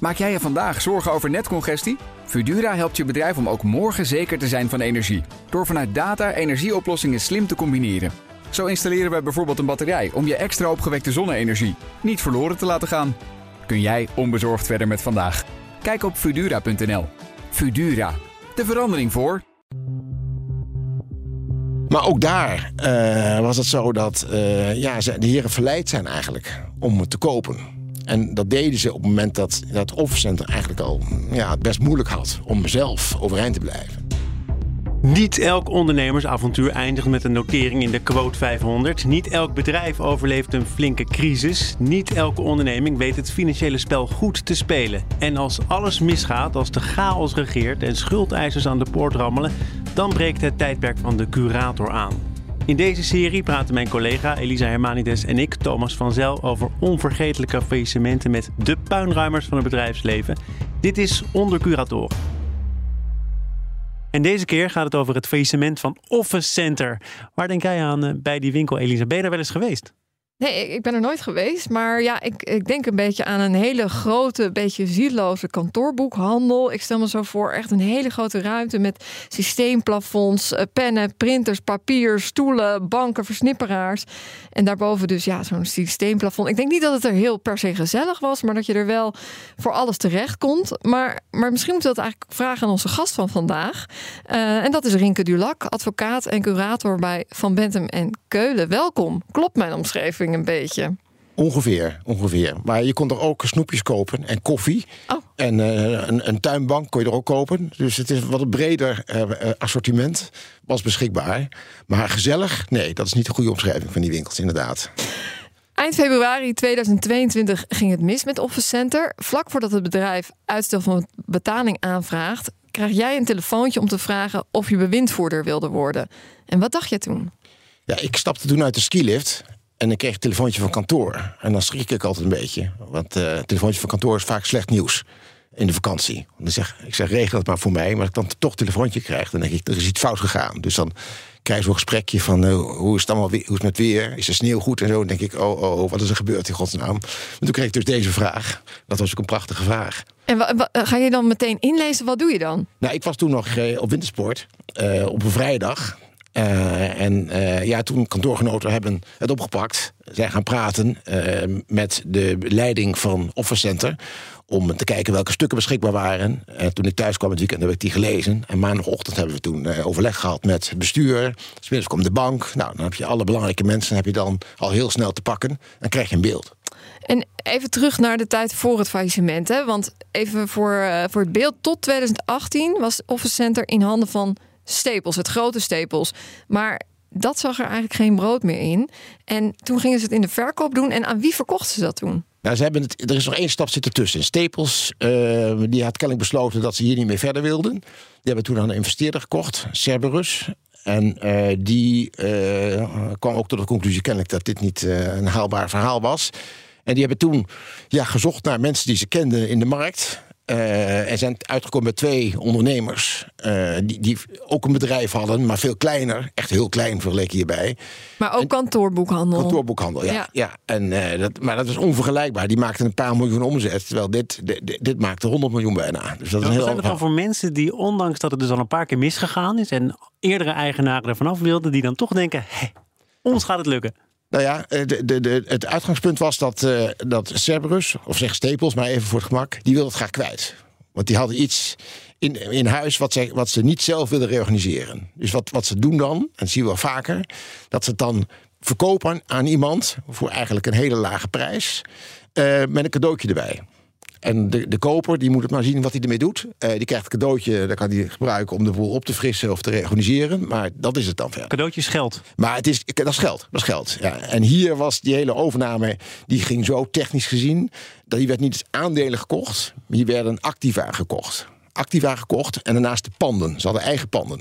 Maak jij je vandaag zorgen over netcongestie? Fudura helpt je bedrijf om ook morgen zeker te zijn van energie. Door vanuit data energieoplossingen slim te combineren. Zo installeren we bijvoorbeeld een batterij om je extra opgewekte zonne-energie niet verloren te laten gaan. Kun jij onbezorgd verder met vandaag? Kijk op Fudura.nl. Fudura, de verandering voor. Maar ook daar uh, was het zo dat uh, ja, de heren verleid zijn eigenlijk om te kopen. En dat deden ze op het moment dat dat office center eigenlijk al ja, het best moeilijk had om zelf overeind te blijven. Niet elk ondernemersavontuur eindigt met een notering in de quote 500. Niet elk bedrijf overleeft een flinke crisis. Niet elke onderneming weet het financiële spel goed te spelen. En als alles misgaat, als de chaos regeert en schuldeisers aan de poort rammelen, dan breekt het tijdperk van de curator aan. In deze serie praten mijn collega Elisa Hermanides en ik, Thomas van Zel, over onvergetelijke faillissementen met de puinruimers van het bedrijfsleven. Dit is Onder Curatoren. En deze keer gaat het over het faillissement van Office Center. Waar denk jij aan eh, bij die winkel, Elisa? Ben wel eens geweest? Nee, ik ben er nooit geweest. Maar ja, ik, ik denk een beetje aan een hele grote, beetje zieloze kantoorboekhandel. Ik stel me zo voor echt een hele grote ruimte met systeemplafonds, eh, pennen, printers, papier, stoelen, banken, versnipperaars. En daarboven dus ja, zo'n systeemplafond. Ik denk niet dat het er heel per se gezellig was, maar dat je er wel voor alles terecht komt. Maar, maar misschien moeten we dat eigenlijk vragen aan onze gast van vandaag. Uh, en dat is Rinke Dulac, advocaat en curator bij Van Bentem en Keulen. Welkom. Klopt mijn omschrijving? Een beetje. Ongeveer, ongeveer. Maar je kon er ook snoepjes kopen en koffie. Oh. En uh, een, een, tuinbank kon je er ook kopen. Dus het is wat een breder uh, assortiment was beschikbaar. Maar gezellig, nee, dat is niet de goede omschrijving van die winkels, inderdaad. Eind februari 2022 ging het mis met Office Center. Vlak voordat het bedrijf uitstel van betaling aanvraagt, krijg jij een telefoontje om te vragen of je bewindvoerder wilde worden. En wat dacht je toen? Ja, ik stapte toen uit de skilift en ik kreeg een telefoontje van kantoor. En dan schrik ik altijd een beetje. Want uh, telefoontje van kantoor is vaak slecht nieuws in de vakantie. Dan zeg, ik zeg, regel het maar voor mij. Maar als ik dan toch een telefoontje krijg, dan denk ik, er is iets fout gegaan. Dus dan krijg je zo'n gesprekje van, uh, hoe is het allemaal weer, hoe is het met weer? Is er sneeuw goed? En zo dan denk ik, oh, oh, oh, wat is er gebeurd in godsnaam? En toen kreeg ik dus deze vraag. Dat was ook een prachtige vraag. En ga je dan meteen inlezen? Wat doe je dan? Nou, ik was toen nog uh, op wintersport. Uh, op een vrijdag. Uh, en uh, ja, toen kantoorgenoten hebben het opgepakt. Zijn gaan praten uh, met de leiding van Office Center. Om te kijken welke stukken beschikbaar waren. En toen ik thuis kwam het weekend heb ik die gelezen. En maandagochtend hebben we toen overleg gehad met het bestuur. Smiddags kwam de bank. Nou, dan heb je alle belangrijke mensen heb je dan al heel snel te pakken. Dan krijg je een beeld. En even terug naar de tijd voor het faillissement. Hè? Want even voor, voor het beeld. Tot 2018 was Office Center in handen van stapels, het grote stapels. Maar dat zag er eigenlijk geen brood meer in. En toen gingen ze het in de verkoop doen. En aan wie verkochten ze dat toen? Nou, ze hebben het, er is nog één stap zitten tussen. Staples, uh, die had kennelijk besloten dat ze hier niet meer verder wilden. Die hebben toen aan een investeerder gekocht, Cerberus. En uh, die uh, kwam ook tot de conclusie kennelijk dat dit niet een haalbaar verhaal was. En die hebben toen ja, gezocht naar mensen die ze kenden in de markt. Uh, er zijn uitgekomen met twee ondernemers. Uh, die, die ook een bedrijf hadden, maar veel kleiner. Echt heel klein vergeleken hierbij. Maar ook kantoorboekhandel. Kantoorboekhandel, ja. ja. En, uh, dat, maar dat is onvergelijkbaar. Die maakten een paar miljoen omzet. Terwijl dit, dit, dit maakte 100 miljoen bijna. Dus dat is een heel zijn er dan voor mensen die, ondanks dat het dus al een paar keer misgegaan is. en eerdere eigenaren ervan af wilden, die dan toch denken: hé, ons gaat het lukken. Nou ja, eh, de, de, de, het uitgangspunt was dat, uh, dat Cerberus, of zeg Staples, maar even voor het gemak, die wilde het graag kwijt. Want die hadden iets in, in huis wat ze, wat ze niet zelf wilden reorganiseren. Dus wat, wat ze doen dan, en dat zien we wel vaker, dat ze het dan verkopen aan iemand voor eigenlijk een hele lage prijs. Uh, met een cadeautje erbij. En de, de koper die moet het maar zien wat hij ermee doet. Uh, die krijgt een cadeautje, dat kan hij gebruiken om de boel op te frissen of te reorganiseren. Maar dat is het dan verder. Cadeautje is geld. Maar het is, dat is geld. Dat is geld. Ja. En hier was die hele overname, die ging zo technisch gezien. Dat hier werd niet eens aandelen gekocht, maar hier werden activa gekocht. Activa gekocht en daarnaast de panden. Ze hadden eigen panden.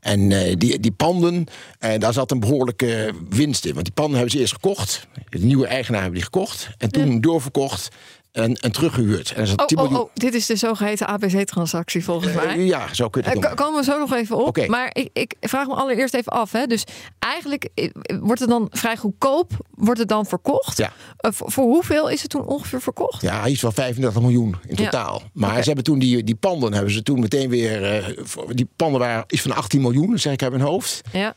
En uh, die, die panden, uh, daar zat een behoorlijke winst in. Want die panden hebben ze eerst gekocht. De nieuwe eigenaar hebben die gekocht. En toen ja. doorverkocht en, en teruggehuurd. En Oh, 10 oh, miljoen. oh, dit is de zogeheten ABC-transactie volgens mij. Eh, ja, zo kun je het Eh, komen we zo nog even op. Oké. Maar ik, ik vraag me allereerst even af. Hè. Dus eigenlijk eh, wordt het dan vrij goedkoop wordt het dan verkocht. Ja. Voor, voor hoeveel is het toen ongeveer verkocht? Ja, iets van 35 miljoen in Ja. totaal. Maar ze hebben toen die, die panden, hebben ze toen meteen weer. die panden waren iets van 18 miljoen, zeg ik uit mijn hoofd. Ja.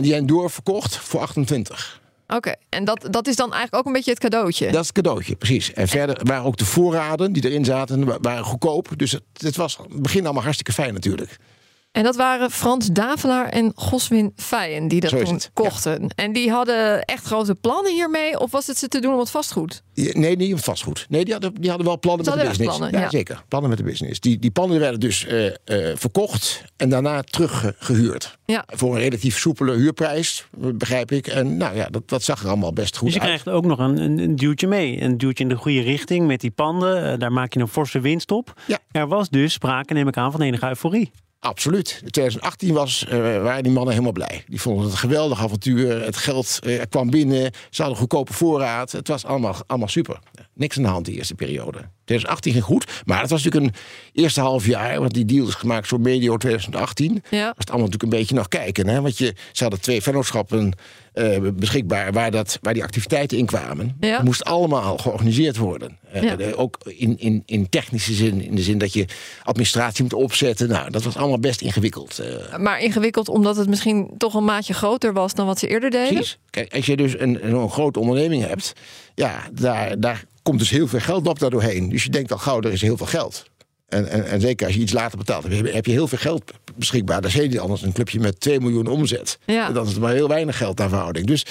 Die zijn doorverkocht voor 28. Oké. En dat, dat is dan eigenlijk ook een beetje het cadeautje. Dat is het cadeautje, precies. En verder waren ook de voorraden die erin zaten, wa- waren goedkoop. Dus het, het was in het begin allemaal hartstikke fijn natuurlijk. En dat waren Frans Davelaar en Goswin Feyen die dat toen ja. kochten. En die hadden echt grote plannen hiermee? Of was het ze te doen om het vastgoed? Ja, Nee, niet om vastgoed. Nee, die hadden, die hadden wel plannen Ze met de business. plannen, ja. zeker. Plannen met de business. Die, die panden werden dus eh, eh, verkocht en daarna teruggehuurd. Ja. Voor een relatief soepele huurprijs, begrijp ik. En nou ja, dat, dat zag er allemaal best goed Dus je uit. krijgt ook nog een, een, een duwtje mee. Een duwtje in de goede richting met die panden. Eh, daar maak je een forse winst op. Ja. Er was dus sprake, neem ik aan, van enige euforie. Absoluut. In 2018 was, eh, waren die mannen helemaal blij. Die vonden het een geweldig avontuur. Het geld eh, kwam binnen. Ze hadden goedkope voorraad. Het was allemaal, allemaal super. Niks aan de hand die eerste periode. 2018 ging goed. Maar het was natuurlijk een eerste half jaar. Want die deal is gemaakt zo medio 2018. Ja. was het allemaal natuurlijk een beetje nog kijken. Hè? Want je, ze hadden twee vennootschappen eh, beschikbaar waar, dat, waar die activiteiten in kwamen. Ja. Het moest allemaal georganiseerd worden. Eh, Ja. ook in, in, in technische zin, in de zin dat je administratie moet opzetten. Nou, dat was allemaal best ingewikkeld. eh, Maar ingewikkeld omdat het misschien toch een maatje groter was dan wat ze eerder deden? precies. Kijk, als je dus een, een grote onderneming hebt, ja, daar, daar komt dus heel veel geld op daardoorheen. Dus je denkt al gauw, er is heel veel geld. En, en, en zeker als je iets later betaalt, heb je, heb je heel veel geld beschikbaar. Dat is heel anders een clubje met 2 miljoen omzet. Ja. En dan is het maar heel weinig geld naar verhouding. Dus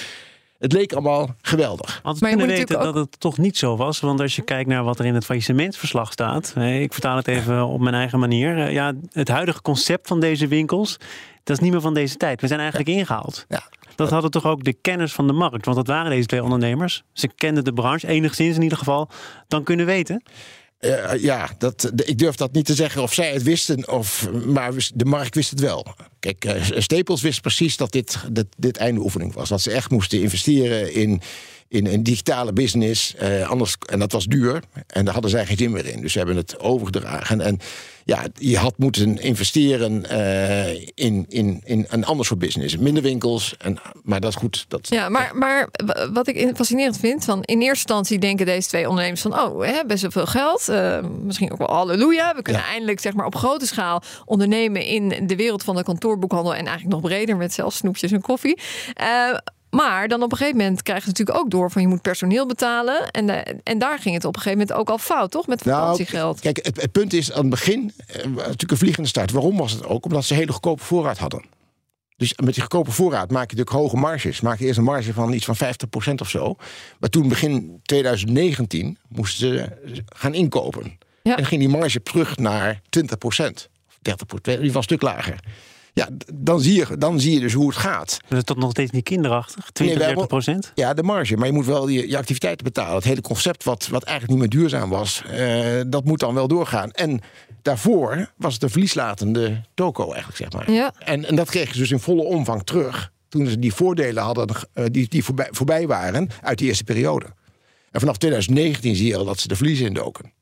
het leek allemaal geweldig. Maar je kunnen moet weten dat het toch niet zo was. Want als je kijkt naar wat er in het faillissementsverslag staat. Ik vertaal het even op mijn eigen manier. eh, Ja, het huidige concept van deze winkels. Dat is niet meer van deze tijd. We zijn eigenlijk ingehaald. Ja. Dat hadden toch ook de kennis van de markt. Want dat waren deze twee ondernemers. Ze kenden de branche, enigszins in ieder geval. Dan kunnen weten. Eh, ja, dat, ik durf dat niet te zeggen of zij het wisten, of, maar de markt wist het wel. Kijk, eh, Staples wist precies dat dit, dit, dit einde oefening was. Dat ze echt moesten investeren in, in een digitale business. eh, anders, en dat was duur. En daar hadden zij geen zin meer in. Dus ze hebben het overgedragen. En ja, je had moeten investeren eh, in, in, in een ander soort business. Minder winkels. En, maar dat is goed. Dat, Ja, maar, maar wat ik in- fascinerend vind, van in eerste instantie denken deze twee ondernemers van, oh, we hebben best wel veel geld, eh, misschien ook wel halleluja, we kunnen Ja. eindelijk zeg maar op grote schaal ondernemen in de wereld van de kantoorboekhandel en eigenlijk nog breder met zelfs snoepjes en koffie. Eh, maar dan op een gegeven moment krijgen ze natuurlijk ook door van je moet personeel betalen. En, eh, en daar ging het op een gegeven moment ook al fout, toch? Met Nou, vakantiegeld. kijk, het, het punt is aan het begin eh, natuurlijk een vliegende start. Waarom was het ook? Omdat ze hele goedkope voorraad hadden. Dus met die goedkope voorraad maak je natuurlijk hoge marges. Maak je eerst een marge van iets van 50% of zo. Maar toen begin 2019 moesten ze gaan inkopen. Ja. En ging die marge terug naar 20%. Of 30%, die was een stuk lager. Ja, dan zie, je, dan zie je dus hoe het gaat. Dat is toch nog steeds niet kinderachtig? 20, wij 30 procent? Ja, de marge. Maar je moet wel je, je activiteiten betalen. Het hele concept wat, wat eigenlijk niet meer duurzaam was, eh, dat moet dan wel doorgaan. En daarvoor was het een verlieslatende toko eigenlijk, zeg maar. Ja. En, en dat kregen ze dus in volle omvang terug. Toen ze die voordelen hadden, eh, die, die voorbij, voorbij waren uit die eerste periode. En vanaf 2019 zie je al dat ze de verliezen indoken.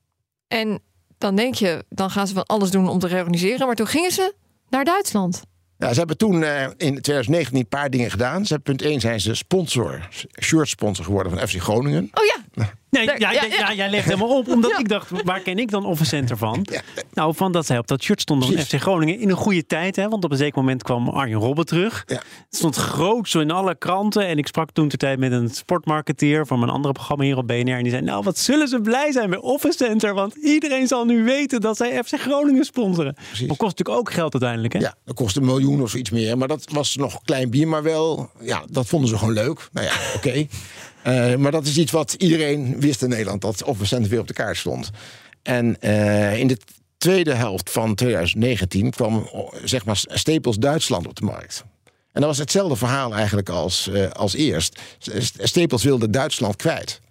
En dan denk je, dan gaan ze van alles doen om te reorganiseren. Maar toen gingen ze naar Duitsland. Ja, ze hebben toen eh, in 2019 een paar dingen gedaan. Ze hebben, punt 1 zijn ze sponsor, shirt sponsor geworden van FC Groningen. Oh ja, Nee, Daar- ja, ja, ja, ja. ja, jij legt helemaal op. Omdat Ja. ik dacht, waar ken ik dan Office Center van? Nou, van dat zij op dat shirt stonden van. FC Groningen in een goede tijd. Hè, want op een zeker moment kwam Arjen Robben terug. Ja. Het stond groot zo in alle kranten. En ik sprak toen de tijd met een sportmarketeer van mijn andere programma hier op BNR. En die zei, nou wat zullen ze blij zijn bij Office Center. Want iedereen zal nu weten dat zij FC Groningen sponsoren. Precies. Maar kost natuurlijk ook geld uiteindelijk. Hè? Ja, dat kostte een miljoen of iets meer. Maar dat was nog klein bier, maar wel, ja, dat vonden ze gewoon leuk. Nou ja, oké. Eh, maar dat is iets wat iedereen wist in Nederland, dat Office weer op de kaart stond. En eh, in de tweede helft van 2019 kwam oh, zeg maar Staples Duitsland op de markt. En dat was hetzelfde verhaal eigenlijk als, eh, als eerst. Staples wilde Duitsland kwijt.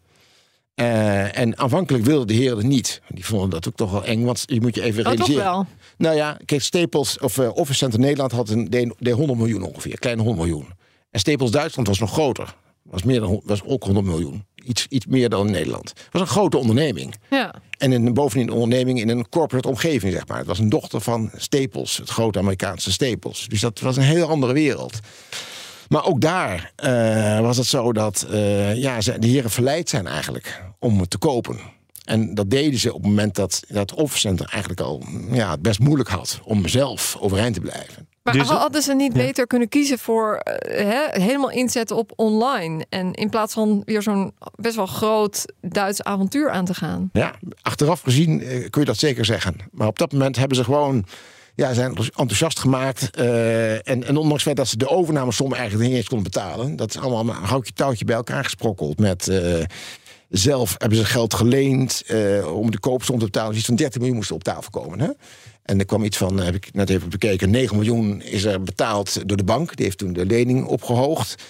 En aanvankelijk wilden de heren niet. Die vonden dat ook toch wel eng, want je moet je even oh, toch realiseren. wel. Nou ja, kijk, Staples of Office Center Nederland had een deed, deed 100 miljoen ongeveer, kleine 100 miljoen. En Staples Duitsland was nog groter. Was, meer dan, was ook 100 miljoen. Iets, iets meer dan in Nederland. Het was een grote onderneming. Ja. En in, bovendien een onderneming in een corporate omgeving, zeg maar. Het was een dochter van Staples, het grote Amerikaanse Staples. Dus dat was een heel andere wereld. Maar ook daar eh, was het zo dat uh, ja, de heren verleid zijn eigenlijk om het te kopen. En dat deden ze op het moment dat dat Office eigenlijk al ja, het best moeilijk had om zelf overeind te blijven. Maar dus, hadden ze niet beter kunnen kiezen voor uh, helemaal inzetten op online? En in plaats van weer zo'n best wel groot Duits avontuur aan te gaan? Ja, achteraf gezien kun je dat zeker zeggen. Maar op dat moment hebben ze gewoon ja, zijn enthousiast gemaakt. Uh, en, en ondanks dat ze de overnamesom eigenlijk niet eens konden betalen. Dat is allemaal een houtje touwtje bij elkaar gesprokkeld. Met uh, zelf hebben ze geld geleend uh, om de koopsom te betalen. Dus iets van 13 miljoen moest op tafel komen. Hè? En er kwam iets van, heb ik net even bekeken, 9 miljoen is er betaald door de bank. Die heeft toen de lening opgehoogd.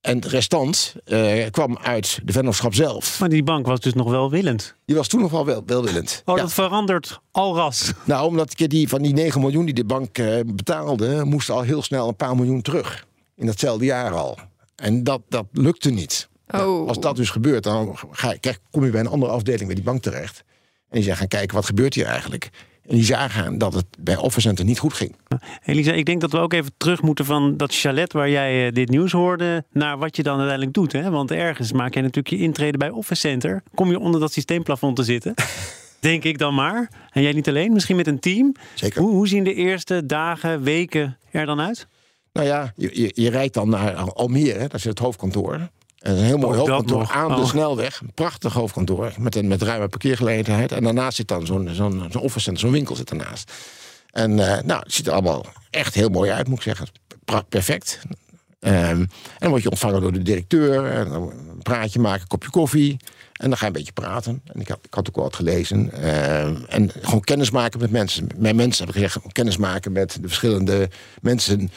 En de restant uh, kwam uit de vennootschap zelf. Maar die bank was dus nog wel willend. Die was toen nog wel wel welwillend. Oh, ja. dat verandert al ras. Nou, omdat die van die 9 miljoen die de bank uh, betaalde, moest al heel snel een paar miljoen terug. In datzelfde jaar al. En dat, dat lukte niet. Oh. Nou, als dat dus gebeurt, dan ga je, kom je bij een andere afdeling bij die bank terecht. En die zijn gaan kijken, wat gebeurt hier eigenlijk? En die zagen dat het bij Office Center niet goed ging. Elisa, ik denk dat we ook even terug moeten van dat chalet waar jij dit nieuws hoorde... naar wat je dan uiteindelijk doet. Hè? Want ergens maak je natuurlijk je intrede bij Office Center. Kom je onder dat systeemplafond te zitten. denk ik dan maar. En jij niet alleen, misschien met een team. Zeker. Hoe, hoe zien de eerste dagen, weken er dan uit? Nou ja, je, je, je rijdt dan naar Almere, dat is het hoofdkantoor. Een heel mooi Ook hoofdkantoor aan de Oh. snelweg. Een prachtig hoofdkantoor met, een, met ruime parkeergelegenheid. En daarnaast zit dan zo'n zo'n zo'n office center, zo'n winkel zit ernaast. En eh, nou, het ziet er allemaal echt heel mooi uit, moet ik zeggen. Perfect. Ehm, en dan word je ontvangen door de directeur. En dan een praatje maken, een kopje koffie. En dan ga je een beetje praten. En ik had, ik had ook wel wat gelezen. Ehm, en gewoon kennis maken met mensen. Mijn mensen heb ik gezegd, kennis maken met de verschillende mensen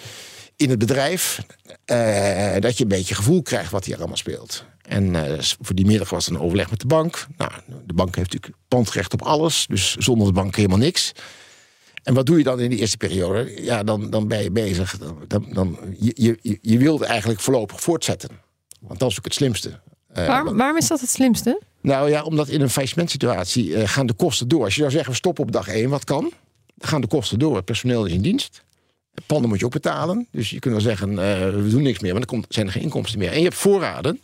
in het bedrijf. eh, dat je een beetje gevoel krijgt wat hier allemaal speelt. En eh, voor die middag was er een overleg met de bank. Nou, de bank heeft natuurlijk pandrecht op alles. Dus zonder de bank helemaal niks. En wat doe je dan in die eerste periode? Ja, dan, dan ben je bezig. Dan, dan, je, je, je wilt eigenlijk voorlopig voortzetten. Want dat is ook het slimste. Eh, Waarom, waarom is dat het slimste? nou ja, omdat in een faillissementsituatie eh, gaan de kosten door. Als je zou zeggen, we stoppen op dag 1, wat kan? Dan gaan de kosten door. Het personeel is in dienst. Panden moet je ook betalen. Dus je kunt wel zeggen, eh, we doen niks meer. Maar dan komt, zijn er geen inkomsten meer. En je hebt voorraden.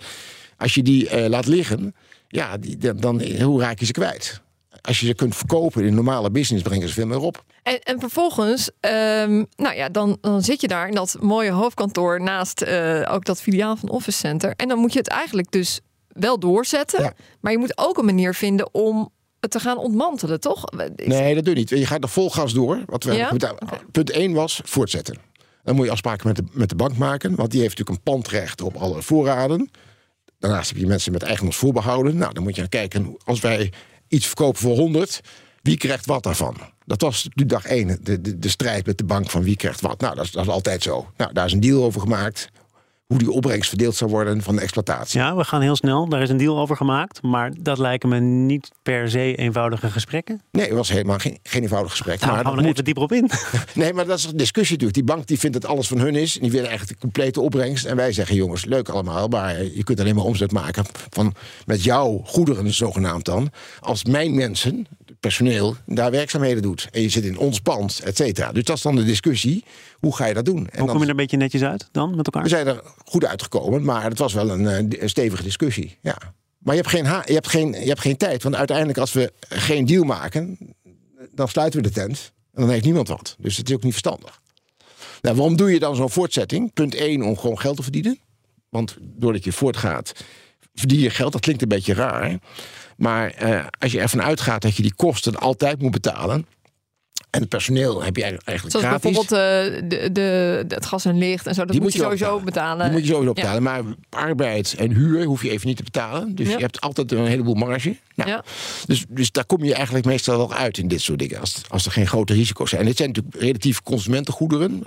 Als je die eh, laat liggen, ja, die, dan, dan, hoe raak je ze kwijt? Als je ze kunt verkopen in een normale business, brengen ze veel meer op. En, en vervolgens, ehm, nou ja, dan, dan zit je daar in dat mooie hoofdkantoor naast eh, ook dat filiaal van Office Center. En dan moet je het eigenlijk dus wel doorzetten. Ja. Maar je moet ook een manier vinden om te gaan ontmantelen, toch? Nee, dat doe je niet. Je gaat er vol gas door. Wat we, Ja? Punt 1 was voortzetten. Dan moet je afspraken met de, met de bank maken. Want die heeft natuurlijk een pandrecht op alle voorraden. Daarnaast heb je mensen met eigendomsvoorbehouden. Nou, dan moet je gaan kijken. Als wij iets verkopen voor 100, wie krijgt wat daarvan? Dat was nu dag 1, de, de, de strijd met de bank van wie krijgt wat. Nou, dat is, dat is altijd zo. Nou, daar is een deal over gemaakt. Hoe die opbrengst verdeeld zou worden van de exploitatie. Ja, we gaan heel snel. Daar is een deal over gemaakt. Maar dat lijken me niet per se eenvoudige gesprekken. Nee, het was helemaal geen, geen eenvoudig gesprek. Daar maar gaan we nog moet even dieper op in. Nee, maar dat is een discussie natuurlijk. Die bank die vindt dat alles van hun is. En die willen eigenlijk de complete opbrengst. En wij zeggen, jongens, leuk allemaal. Maar je kunt alleen maar omzet maken van met jouw goederen, zogenaamd dan. Als mijn mensen, personeel, daar werkzaamheden doet. En je zit in ons pand, et cetera. Dus dat is dan de discussie. Hoe ga je dat doen? En Hoe kom je er een beetje netjes uit dan met elkaar? we zijn er goed uitgekomen. Maar het was wel een, eh, stevige discussie. Ja. Maar je hebt, geen ha- je, hebt geen, je hebt geen tijd. Want uiteindelijk als we geen deal maken... dan sluiten we de tent. En dan heeft niemand wat. Dus het is ook niet verstandig. Nou, waarom doe je dan zo'n voortzetting? Punt 1, om gewoon geld te verdienen. Want doordat je voortgaat, verdien je geld. Dat klinkt een beetje raar. Maar eh, als je ervan uitgaat dat je die kosten altijd moet betalen... en het personeel heb je eigenlijk Zoals gratis... bijvoorbeeld eh, de, de, het gas en licht en zo. Dat Die moet je sowieso ook betalen. Die moet je sowieso Ja. betalen. Maar arbeid en huur hoef je even niet te betalen. Dus Ja. je hebt altijd een heleboel marge. Nou, Ja. dus, dus daar kom je eigenlijk meestal wel uit in dit soort dingen. Als, als er geen grote risico's zijn. En dit zijn natuurlijk relatief consumentengoederen.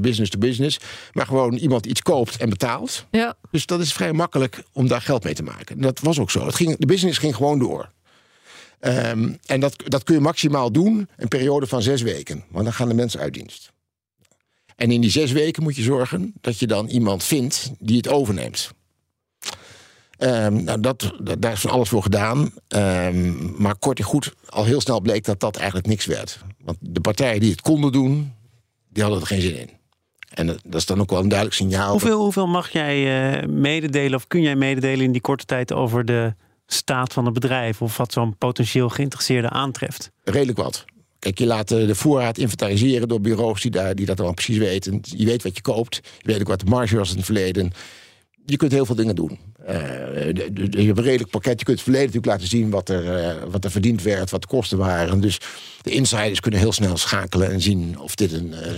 Business to business. Maar gewoon iemand iets koopt en betaalt. Ja. Dus dat is vrij makkelijk om daar geld mee te maken. En dat was ook zo. Het ging, de business ging gewoon door. Ehm, en dat, dat kun je maximaal doen een periode van zes weken. Want dan gaan de mensen uit dienst. En in die zes weken moet je zorgen dat je dan iemand vindt die het overneemt. Ehm, nou, dat, dat- daar is van alles voor gedaan. Ehm, maar kort en goed, al heel snel bleek dat dat eigenlijk niks werd. Want de partijen die het konden doen, die hadden er geen zin in. En dat, dat is dan ook wel een duidelijk signaal. Hoeveel, hoeveel mag jij eh, mededelen of kun jij mededelen in die korte tijd over de staat van het bedrijf of wat zo'n potentieel geïnteresseerde aantreft? redelijk wat. Kijk, je laat de voorraad inventariseren door bureaus die, daar, die dat dan precies weten. Je weet wat je koopt. Je weet ook wat de marge was in het verleden. Je kunt heel veel dingen doen. Eh, de- de- de- je hebt een redelijk pakket. Je kunt het verleden natuurlijk laten zien wat er, eh, wat er verdiend werd, wat de kosten waren. Dus de insiders kunnen heel snel schakelen en zien of dit een, eh,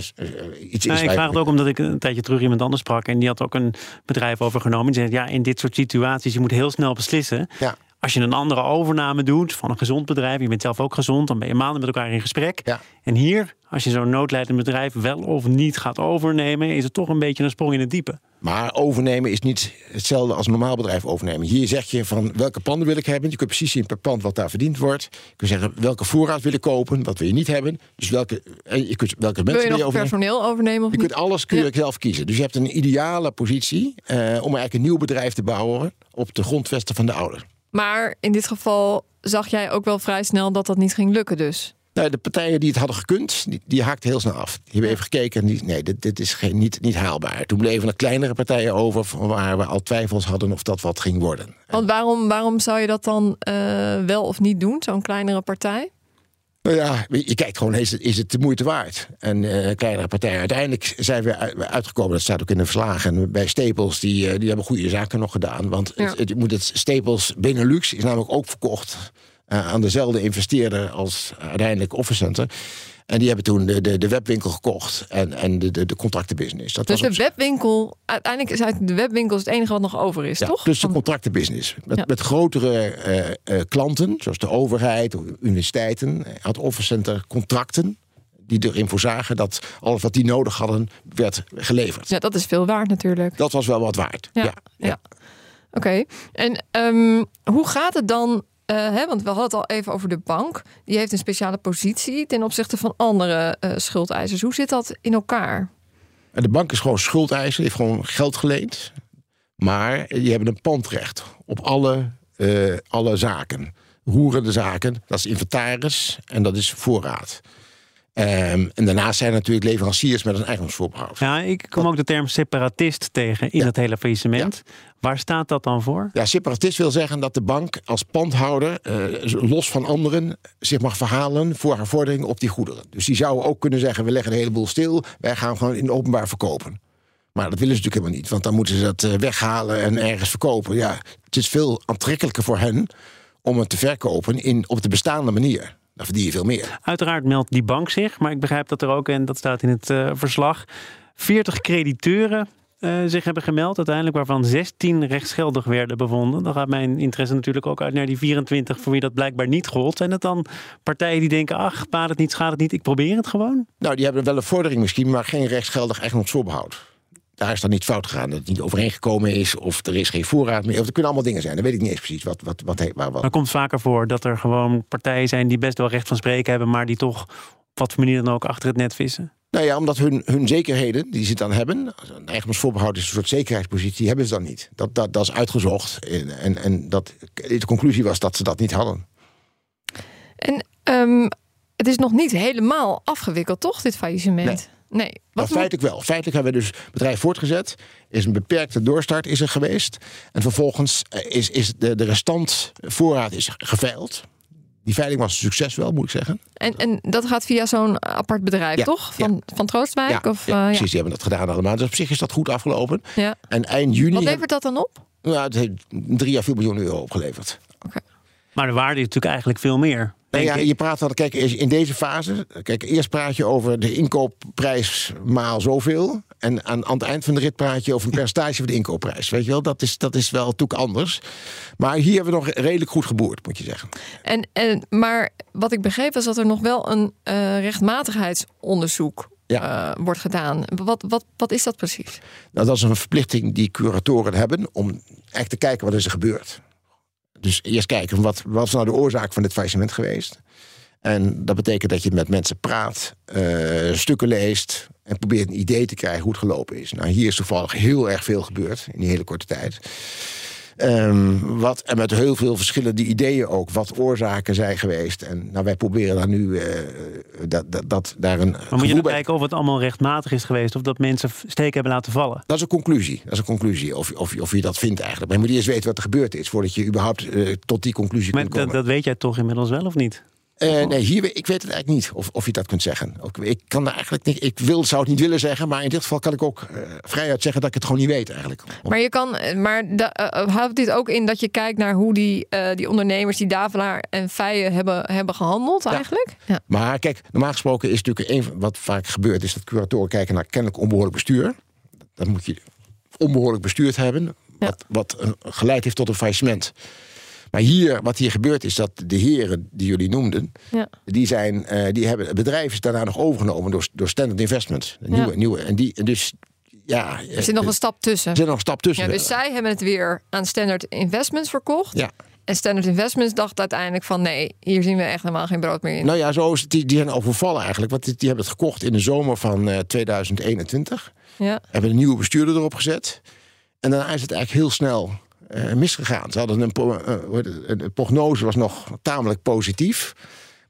iets Nou, is. ik vraag het ook omdat ik een tijdje terug iemand anders sprak en die had ook een bedrijf overgenomen. Die zei: Ja, in dit soort situaties, je moet heel snel beslissen. Ja. Als je een andere overname doet van een gezond bedrijf, je bent zelf ook gezond, dan ben je maanden met elkaar in gesprek. Ja. En hier, als je zo'n noodlijdend bedrijf wel of niet gaat overnemen, is het toch een beetje een sprong in het diepe. Maar overnemen is niet hetzelfde als een normaal bedrijf overnemen. Hier zeg je van welke panden wil ik hebben. Je kunt precies zien per pand wat daar verdiend wordt. Je kunt zeggen welke voorraad wil ik kopen, wat wil je niet hebben. Dus welke, en je kunt, welke Wil mensen je wil je nog overnemen. personeel overnemen of Je niet? kunt alles kun je zelf kiezen. Dus je hebt een ideale positie eh, om eigenlijk een nieuw bedrijf te bouwen op de grondvesten van de oude. Maar in dit geval zag jij ook wel vrij snel dat dat niet ging lukken dus. Nou, de partijen die het hadden gekund, die, die haakten heel snel af. Die hebben even gekeken en die, nee, dit, dit is geen, niet, niet haalbaar. Toen bleven er kleinere partijen over van waar we al twijfels hadden of dat wat ging worden. Want waarom, waarom zou je dat dan eh, wel of niet doen, zo'n kleinere partij? Nou ja, je kijkt gewoon, is het, is het de moeite waard? En eh kleinere partijen. Uiteindelijk zijn we uit- uitgekomen, dat staat ook in de verslagen. En bij Staples, die, eh, die hebben goede zaken nog gedaan. Want Ja. het, moet het Staples Benelux is namelijk ook verkocht eh, aan dezelfde investeerder als uiteindelijk Office Center. En die hebben toen de, de, de webwinkel gekocht en, en de, de, de contractenbusiness. Dat Dus was de webwinkel, uiteindelijk is uit de webwinkel het enige wat nog over is, ja, toch? Dus de contractenbusiness. Met, Ja. met grotere eh, eh, klanten, zoals de overheid, of universiteiten, had Office Center contracten die erin voorzagen dat alles wat die nodig hadden, werd geleverd. Ja, dat is veel waard natuurlijk. Dat was wel wat waard. Ja, Ja, ja. Oké. En ehm, hoe gaat het dan? Eh, hè, want we hadden het al even over de bank. Die heeft een speciale positie ten opzichte van andere eh, schuldeisers. Hoe zit dat in elkaar? De bank is gewoon schuldeiser, heeft gewoon geld geleend. Maar die hebben een pandrecht op alle, eh, alle zaken. Roerende zaken, dat is inventaris en dat is voorraad. Ehm, en daarnaast zijn er natuurlijk leveranciers met een eigendomsvoorbehoud. Ja, ik kom ook de term separatist tegen in Ja. het hele faillissement. Waar staat dat dan voor? Ja, separatist wil zeggen dat de bank als pandhouder, eh, los van anderen, zich mag verhalen voor haar vordering op die goederen. Dus die zou ook kunnen zeggen: we leggen een heleboel stil, wij gaan gewoon in het openbaar verkopen. Maar dat willen ze natuurlijk helemaal niet, want dan moeten ze dat eh, weghalen en ergens verkopen. Ja, het is veel aantrekkelijker voor hen om het te verkopen in, op de bestaande manier. Dan verdien je veel meer. Uiteraard meldt die bank zich, maar ik begrijp dat er ook, en dat staat in het eh, verslag, 40 crediteuren eh, zich hebben gemeld. Uiteindelijk waarvan 16 rechtsgeldig werden bevonden. Dan gaat mijn interesse natuurlijk ook uit naar die 24 voor wie dat blijkbaar niet gold. Zijn het dan partijen die denken, ach, baat het niet, schaadt het niet, ik probeer het gewoon? Nou, die hebben wel een vordering misschien, maar geen rechtsgeldig eigendomsvoorbehoud. Daar is dan niet fout gegaan. Dat het niet overeengekomen is, of er is geen voorraad meer. Of er kunnen allemaal dingen zijn. Dat weet ik niet eens precies wat, wat, wat, waar wat. Maar komt vaker voor dat er gewoon partijen zijn die best wel recht van spreken hebben, maar die toch op wat voor manier dan ook achter het net vissen. Nou ja, omdat hun, hun zekerheden die ze dan hebben, een eigendomsvoorbehoud is een soort zekerheidspositie, hebben ze dan niet. Dat, dat, dat is uitgezocht. En, en, en dat, de conclusie was dat ze dat niet hadden. En ehm, het is nog niet helemaal afgewikkeld, toch, dit faillissement? Nee. Wat moet- feitelijk wel. Feitelijk hebben we dus het bedrijf voortgezet. Is een beperkte doorstart is er geweest. En vervolgens eh, is, is de, de restant voorraad is geveild. Die veiling was een succes wel, moet ik zeggen. en, en dat gaat via zo'n apart bedrijf, Ja, toch? Van, van Troostwijk? ja, of, ja, eh, ja. precies. Die hebben dat gedaan allemaal. Dus op zich is dat goed afgelopen. Ja. En eind juni... Wat levert dat dan op? nou, het heeft drie à vier miljoen euro opgeleverd. Maar de waarde is natuurlijk eigenlijk veel meer. Nou ja, je praat dan, kijk, in deze fase, kijk, eerst praat je over de inkoopprijs maal zoveel. En aan, aan het eind van de rit praat je over een percentage van de inkoopprijs. Weet je wel, dat is, dat is wel natuurlijk anders. Maar hier hebben we nog redelijk goed geboerd, moet je zeggen. En, en, maar wat ik begreep was dat er nog wel een eh, rechtmatigheidsonderzoek Ja. eh, wordt gedaan. Wat, wat, wat is dat precies? Nou, dat is een verplichting die curatoren hebben om echt te kijken wat is er gebeurd. Dus eerst kijken, wat, wat is nou de oorzaak van dit faillissement geweest? En dat betekent dat je met mensen praat, eh, stukken leest en probeert een idee te krijgen hoe het gelopen is. Nou, hier is toevallig heel erg veel gebeurd in die hele korte tijd. Ehm, wat, en met heel veel verschillende ideeën ook. Wat oorzaken zijn geweest. En nou, wij proberen daar nu uh, dat, dat, dat, daar een. Maar moet je dan kijken of het allemaal rechtmatig is geweest. Of dat mensen steken hebben laten vallen? Dat is een conclusie. Dat is een conclusie. Of, of, of je dat vindt eigenlijk. Maar je moet eerst weten wat er gebeurd is. Voordat je überhaupt uh, tot die conclusie maar kunt komen. Dat, dat weet jij toch inmiddels wel of niet? Uh, nee, hier, ik weet het eigenlijk niet of, of je dat kunt zeggen. Ook, ik kan eigenlijk niet. Ik wil, zou het niet willen zeggen, maar in dit geval kan ik ook uh, vrijuit zeggen dat ik het gewoon niet weet eigenlijk. Maar je kan, maar uh, houdt dit ook in dat je kijkt naar hoe die, die ondernemers, die Davelaar en Feijen hebben, hebben gehandeld eigenlijk? Ja. Ja. Maar kijk, normaal gesproken is natuurlijk een wat vaak gebeurt, is dat curatoren kijken naar kennelijk onbehoorlijk bestuur. Dan moet je onbehoorlijk bestuurd hebben, wat, wat geleid heeft tot een faillissement. Maar hier, wat hier gebeurt, is dat de heren die jullie noemden, ja. die, zijn, uh, die hebben het bedrijf is daarna nog overgenomen door, door Standard Investment. Een nieuwe, Ja. nieuwe, en die, dus ja. Er zit nog een stap tussen. Er zit nog een stap tussen. Ja, dus zij hebben het weer aan Standard Investments verkocht. Ja. En Standard Investments dacht uiteindelijk van nee, hier zien we echt helemaal geen brood meer in. Nou ja, zo is het, die, die zijn overvallen eigenlijk. Want die, die hebben het gekocht in de zomer van uh, 2021. Ja. Hebben een nieuwe bestuurder erop gezet. En daarna is het eigenlijk heel snel uh, misgegaan. Ze hadden een, uh, de prognose was nog tamelijk positief.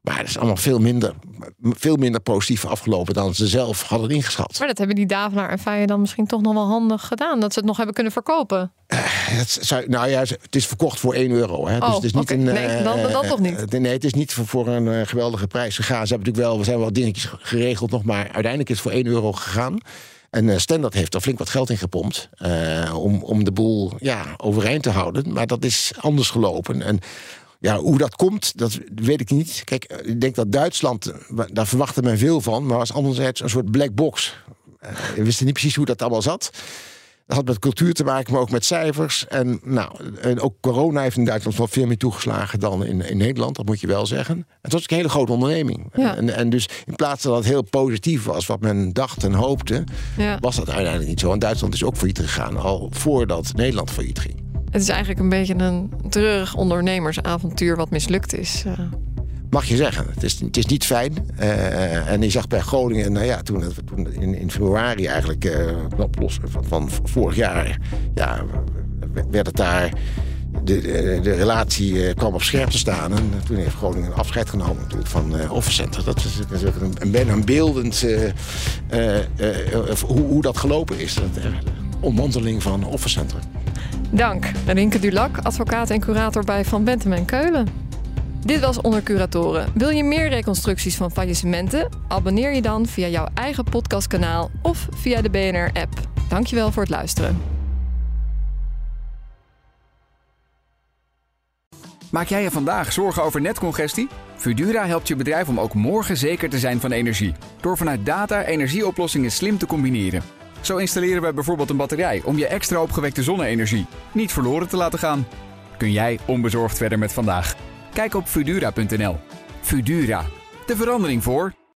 Maar het is allemaal veel minder, veel minder positief afgelopen dan ze zelf hadden ingeschat. Maar dat hebben die Davelaar en Feijen dan misschien toch nog wel handig gedaan. Dat ze het nog hebben kunnen verkopen. Uh, het, zou, nou ja, het is verkocht voor 1 euro. Hè. Oh, dus het is niet okay. een, nee, dan, toch niet. nee, het is niet voor, voor een geweldige prijs gegaan. Ze hebben natuurlijk wel, we zijn wel dingetjes geregeld nog, maar uiteindelijk is het voor 1 euro gegaan. En uh, Standard heeft er flink wat geld in gepompt uh, om, om de boel ja, overeind te houden. Maar dat is anders gelopen. En ja, hoe dat komt, dat weet ik niet. Kijk, ik denk dat Duitsland, daar verwachtte men veel van, maar was anderzijds een soort black box. We wisten niet precies hoe dat allemaal zat. Dat had met cultuur te maken, maar ook met cijfers. En, nou, en ook corona heeft in Duitsland wel veel meer toegeslagen dan in, in Nederland, dat moet je wel zeggen. Het was een hele grote onderneming. Ja. En, en dus in plaats dat het heel positief was, wat men dacht en hoopte, ja. was dat uiteindelijk niet zo. En Duitsland is ook failliet gegaan, al voordat Nederland failliet ging. Het is eigenlijk een beetje een treurig ondernemersavontuur wat mislukt is. Uh. Mag je zeggen. Het is, het is niet fijn. Uh, en je zag bij Groningen, nou ja, toen, toen in, in februari eigenlijk, uh, los van, van vorig jaar, ja, werd het daar. De, de, relatie kwam op scherp te staan. En toen heeft Groningen afscheid genomen natuurlijk van uh, Center. Dat is, dat is een, een een beeldend hoe, hoe, dat gelopen is. De ontmanteling van Center. Dank, Rinke Dulac, advocaat en curator bij Van Bentem en Keulen. Dit was Onder Curatoren. Wil je meer reconstructies van faillissementen? Abonneer je dan via jouw eigen podcastkanaal of via de BNR-app. Dankjewel voor het luisteren. Maak jij je vandaag zorgen over netcongestie? Fudura helpt je bedrijf om ook morgen zeker te zijn van energie. Door vanuit data energieoplossingen slim te combineren. Zo installeren we bijvoorbeeld een batterij om je extra opgewekte zonne-energie niet verloren te laten gaan. Kun jij onbezorgd verder met vandaag? Kijk op Fudura.nl. Fudura, de verandering voor